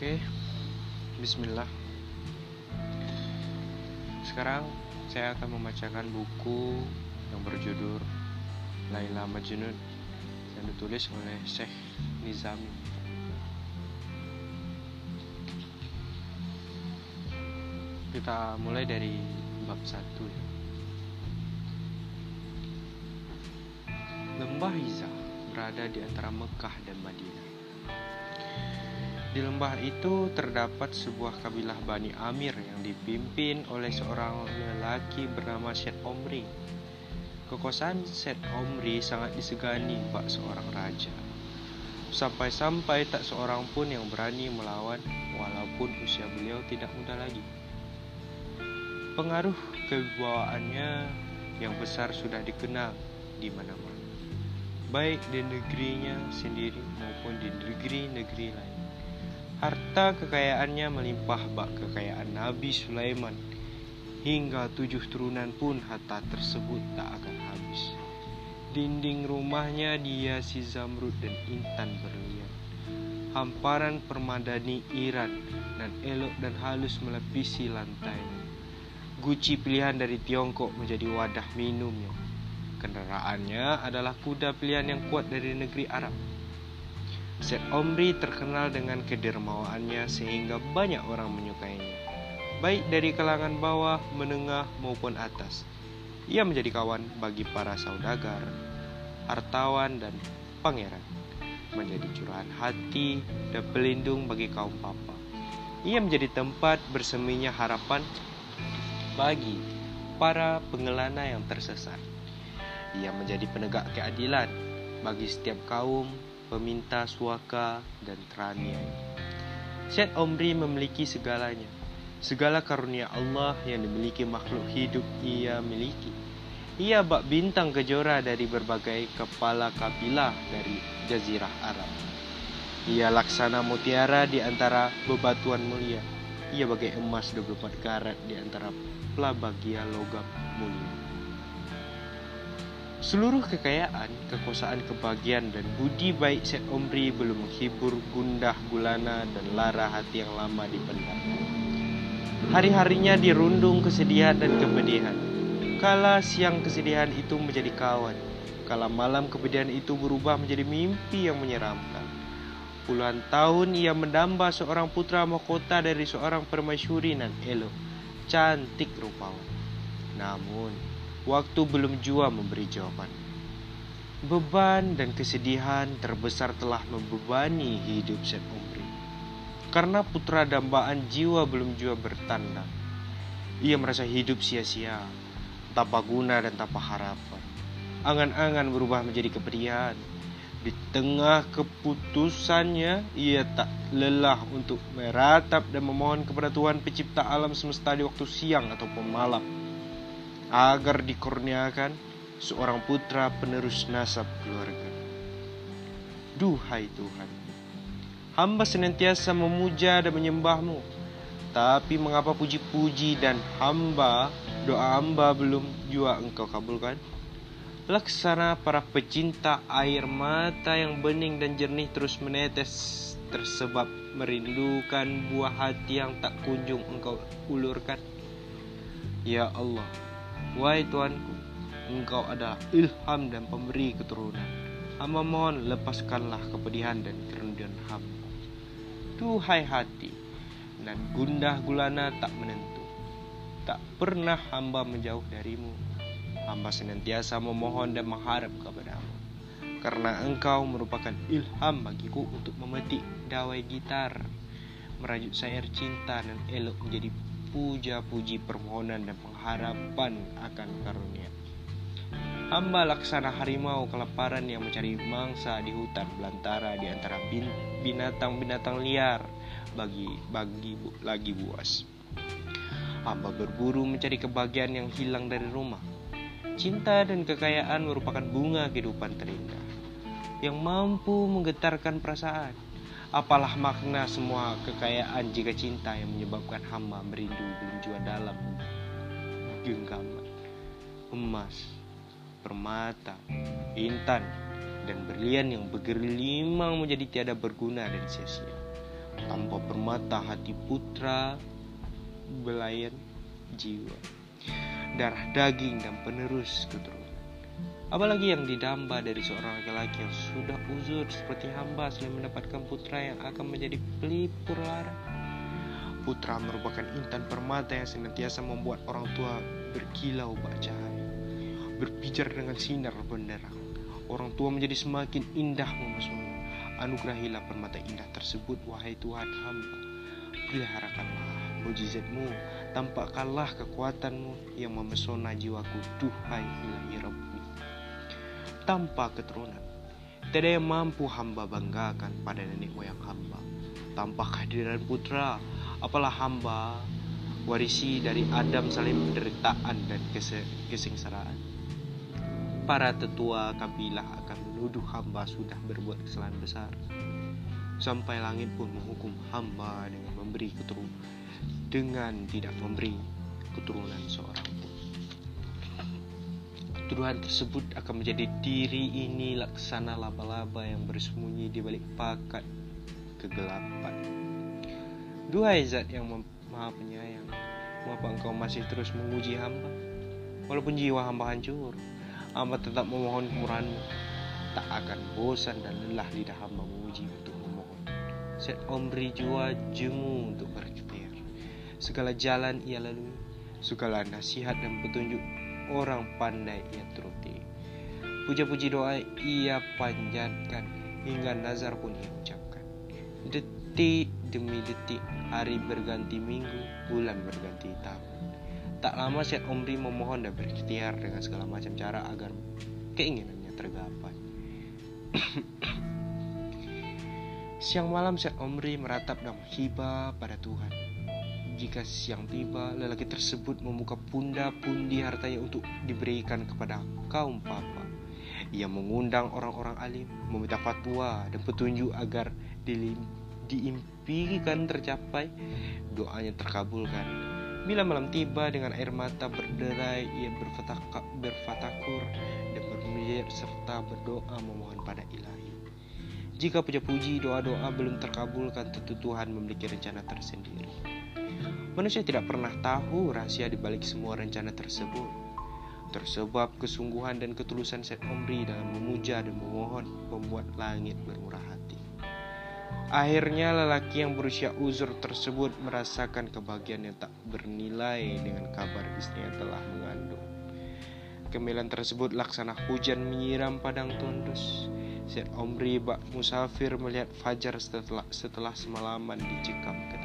Oke, Bismillah. Sekarang saya akan membacakan buku yang berjudul Laila Majnun yang ditulis oleh Syekh Nizami. Kita mulai dari bab satu ya. Lembah Hizah berada di antara Mekah dan Madinah. Di lembah itu terdapat sebuah kabilah Bani Amir yang dipimpin oleh seorang lelaki bernama Syed Omri. Kekuasaan Syed Omri sangat disegani bak seorang raja. Sampai-sampai tak seorang pun yang berani melawan walaupun usia beliau tidak muda lagi. Pengaruh kewibawaannya yang besar sudah dikenal di mana-mana, baik di negerinya sendiri maupun di negeri-negeri lain. Harta kekayaannya melimpah bak kekayaan Nabi Sulaiman. Hingga tujuh turunan pun harta tersebut tak akan habis. Dinding rumahnya dihiasi zamrud dan intan berlian. Hamparan permadani Iran dan elok dan halus melepisi lantainya. Guci pilihan dari Tiongkok menjadi wadah minumnya. Kendaraannya adalah kuda pilihan yang kuat dari negeri Arab. Syed Omri terkenal dengan kedermawaannya sehingga banyak orang menyukainya, baik dari kalangan bawah, menengah maupun atas. Ia menjadi kawan bagi para saudagar, hartawan dan pangeran, menjadi curahan hati dan pelindung bagi kaum papa. Ia menjadi tempat berseminya harapan bagi para pengelana yang tersesat. Ia menjadi penegak keadilan bagi setiap kaum peminta suaka dan teraniaya. Syed Omri memiliki segalanya. Segala karunia Allah yang dimiliki makhluk hidup ia miliki. Ia bak bintang kejora dari berbagai kepala kabilah dari jazirah Arab. Ia laksana mutiara di antara bebatuan mulia. Ia bagai emas 24 karat di antara pelabagia logam mulia. Seluruh kekayaan, kekuasaan kebahagiaan dan budi baik Syed Omri belum menghibur gundah gulana dan lara hati yang lama dipendam. Hari-harinya dirundung kesedihan dan kepedihan. Kala siang kesedihan itu menjadi kawan. Kala malam kepedihan itu berubah menjadi mimpi yang menyeramkan. Puluhan tahun ia mendamba seorang putra mahkota dari seorang permaisuri nan elok, cantik rupawan. Namun, waktu belum jua memberi jawaban. Beban dan kesedihan terbesar telah membebani hidup Syed Omri. Karena putra dambaan jiwa belum jua bertanda. Ia merasa hidup sia-sia, tanpa guna dan tanpa harapan. Angan-angan berubah menjadi kepedihan. Di tengah keputusannya, ia tak lelah untuk meratap dan memohon kepada Tuhan pencipta alam semesta di waktu siang ataupun malam agar dikurniakan seorang putra penerus nasab keluarga. Duhai Tuhan, hamba senantiasa memuja dan menyembahmu, tapi mengapa puji-puji dan hamba, doa hamba belum jua engkau kabulkan? Laksana para pecinta air mata yang bening dan jernih terus menetes tersebab merindukan buah hati yang tak kunjung engkau ulurkan. Ya Allah, Wahai Tuanku, Engkau adalah ilham dan pemberi keturunan. Hamba mohon lepaskanlah kepedihan dan kerendahan hamba. Duhai hati, dan gundah gulana tak menentu. Tak pernah hamba menjauh darimu. Hamba senantiasa memohon dan mengharap kepadamu. Karena engkau merupakan ilham bagiku untuk memetik dawai gitar. Merajut syair cinta dan elok menjadi puja-puji permohonan dan pengharapan akan karunia. Hamba laksana harimau kelaparan yang mencari mangsa di hutan belantara di antara binatang-binatang liar bagi bagi bu, lagi buas. Hamba berburu mencari kebahagiaan yang hilang dari rumah. Cinta dan kekayaan merupakan bunga kehidupan terindah yang mampu menggetarkan perasaan Apalah makna semua kekayaan jika cinta yang menyebabkan hamba merindu jua dalam genggaman emas, permata, intan, dan berlian yang bergelimang menjadi tiada berguna dan sia-sia. tanpa permata hati putra belayan jiwa darah daging dan penerus keturunan apalagi yang didamba dari seorang laki-laki yang sudah uzur seperti hamba selain mendapatkan putra yang akan menjadi pelipur lara. Putra merupakan intan permata yang senantiasa membuat orang tua berkilau cahaya berpijar dengan sinar benderang. Orang tua menjadi semakin indah memesona anugerahilah permata indah tersebut wahai Tuhan hamba. Peliharakanlah mujizatmu tampakkanlah kekuatanmu yang memesona jiwaku duhai ilahi Rabbi tanpa keturunan tidak yang mampu hamba banggakan pada nenek moyang hamba tanpa kehadiran putra apalah hamba warisi dari Adam saling penderitaan dan kesengsaraan para tetua kabilah akan menuduh hamba sudah berbuat kesalahan besar. Sampai langit pun menghukum hamba dengan memberi keturunan dengan tidak memberi keturunan seorang. Tuduhan tersebut akan menjadi diri ini laksana laba-laba yang bersembunyi di balik pakat kegelapan. Dua zat yang maha penyayang, mengapa engkau masih terus menguji hamba? Walaupun jiwa hamba hancur, hamba tetap memohon kemurahanmu tak akan bosan dan lelah lidah hamba memuji untuk memohon set omri jua jemu untuk berikhtiar segala jalan ia lalui segala nasihat dan petunjuk orang pandai ia turuti puja-puji doa ia panjatkan hingga nazar pun ia ucapkan detik demi detik hari berganti minggu bulan berganti tahun Tak lama Syed Omri memohon dan berikhtiar dengan segala macam cara agar keinginannya tergapai. Siang malam Syed Omri meratap dan menghibah pada Tuhan. Jika siang tiba, lelaki tersebut membuka punda-pundi hartanya untuk diberikan kepada kaum papa. Ia mengundang orang-orang alim, meminta fatwa dan petunjuk agar diimpikan tercapai, doanya terkabulkan Bila malam tiba dengan air mata berderai, ia berfatakur dan bermujir serta berdoa memohon pada ilahi. Jika puja-puji doa-doa belum terkabulkan, tentu Tuhan memiliki rencana tersendiri. Manusia tidak pernah tahu rahasia di balik semua rencana tersebut. Tersebab kesungguhan dan ketulusan Syed Omri dalam memuja dan memohon membuat langit bermurah hati. Akhirnya lelaki yang berusia uzur tersebut merasakan kebahagiaan yang tak bernilai dengan kabar istrinya telah mengandung. Kemilan tersebut laksana hujan menyiram padang tundus. Syed Omri bak musafir melihat fajar setelah, setelah semalaman dicekam ketakutan.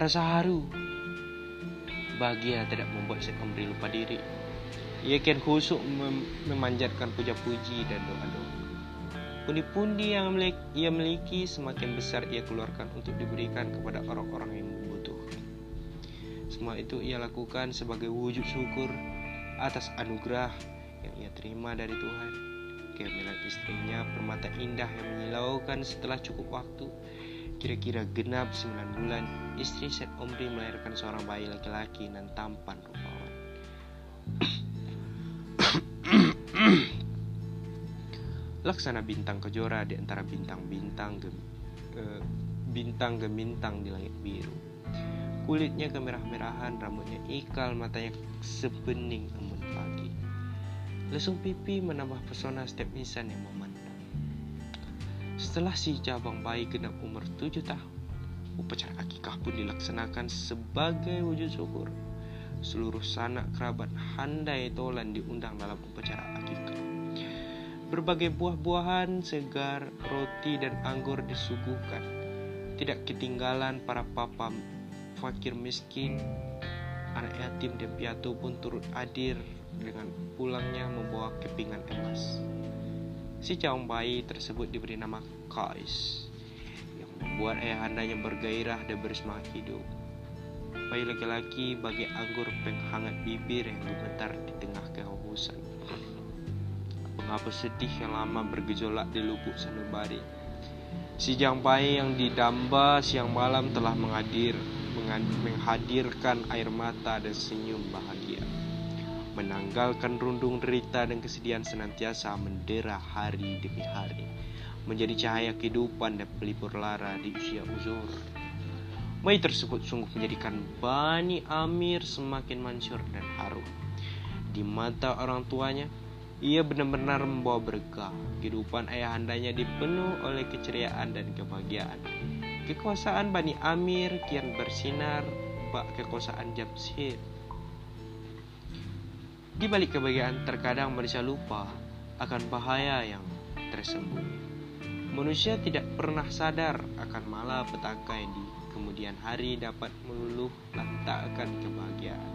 Rasa haru, bahagia tidak membuat Syed Omri lupa diri. Ia kian khusuk mem memanjatkan puja-puji dan doa-doa. Pundi-pundi yang ia miliki semakin besar ia keluarkan untuk diberikan kepada orang-orang yang membutuhkan. Semua itu ia lakukan sebagai wujud syukur atas anugerah yang ia terima dari Tuhan. Kehamilan istrinya permata indah yang menyilaukan setelah cukup waktu. Kira-kira genap 9 bulan, istri Seth Omri melahirkan seorang bayi laki-laki dan tampan rupawan. laksana bintang kejora di antara bintang-bintang gem, bintang gemintang di langit biru. Kulitnya kemerah-merahan, rambutnya ikal, matanya sebening embun pagi. Lesung pipi menambah pesona setiap insan yang memandang. Setelah si cabang bayi genap umur tujuh tahun, upacara akikah pun dilaksanakan sebagai wujud syukur. Seluruh sanak kerabat handai tolan diundang dalam upacara akikah. Berbagai buah-buahan segar, roti dan anggur disuguhkan. Tidak ketinggalan para papa fakir miskin, anak yatim dan piatu pun turut hadir dengan pulangnya membawa kepingan emas. Si caung bayi tersebut diberi nama Kais yang membuat ayahandanya bergairah dan bersemangat hidup. Bayi laki-laki bagi anggur penghangat bibir yang gemetar di tengah kehausan menghapus sedih yang lama bergejolak di lubuk sanubari. Si Jangpai yang didamba siang malam telah menghadir, menghadirkan air mata dan senyum bahagia. Menanggalkan rundung derita dan kesedihan senantiasa mendera hari demi hari. menjadi cahaya kehidupan dan pelipur lara di usia uzur. Bayi tersebut sungguh menjadikan Bani Amir semakin mansur dan harum. Di mata orang tuanya, ia benar-benar membawa berkah. Kehidupan ayahandanya dipenuh oleh keceriaan dan kebahagiaan. Kekuasaan Bani Amir kian bersinar bak kekuasaan Jamshid. Di balik kebahagiaan terkadang manusia lupa akan bahaya yang tersembunyi. Manusia tidak pernah sadar akan malapetaka yang di kemudian hari dapat meluluh lantakkan kebahagiaan.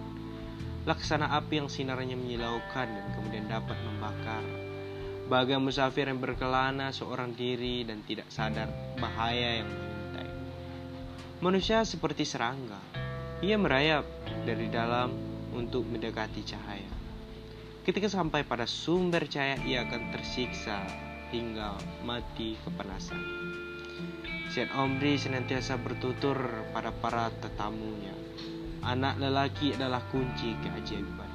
Laksana api yang sinarnya menyilaukan dan kemudian dapat membakar. Bagai musafir yang berkelana seorang diri dan tidak sadar bahaya yang mengintai. Manusia seperti serangga. Ia merayap dari dalam untuk mendekati cahaya. Ketika sampai pada sumber cahaya, ia akan tersiksa hingga mati kepanasan. Syed Omri senantiasa bertutur pada para tetamunya. Anak lelaki adalah kunci keajaiban.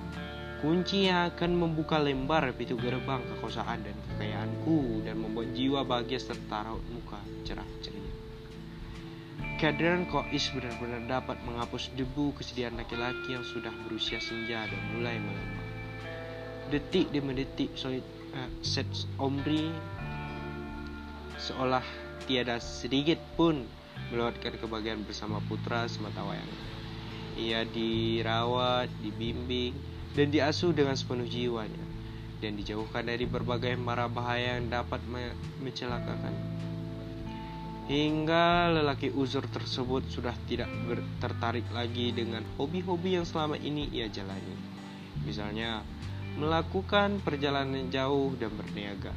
Kunci yang akan membuka lembar pintu gerbang kekuasaan dan kekayaanku dan membuat jiwa bahagia serta raut muka cerah ceria. Kehadiran Kois benar-benar dapat menghapus debu kesedihan laki-laki yang sudah berusia senja dan mulai melemah. Detik demi detik, Syed uh, Omri seolah tiada sedikit pun melewatkan kebahagiaan bersama putra semata wayang. Ia dirawat, dibimbing, dan diasuh dengan sepenuh jiwanya, dan dijauhkan dari berbagai mara bahaya yang dapat mencelakakan. Hingga lelaki uzur tersebut sudah tidak tertarik lagi dengan hobi-hobi yang selama ini ia jalani. Misalnya, melakukan perjalanan jauh dan berniaga.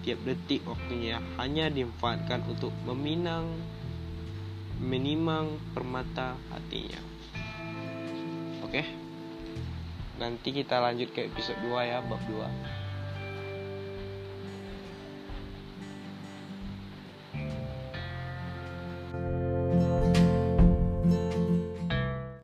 Tiap detik waktunya hanya dimanfaatkan untuk meminang menimang permata hatinya. Oke? Nanti kita lanjut ke episode 2 ya bab 2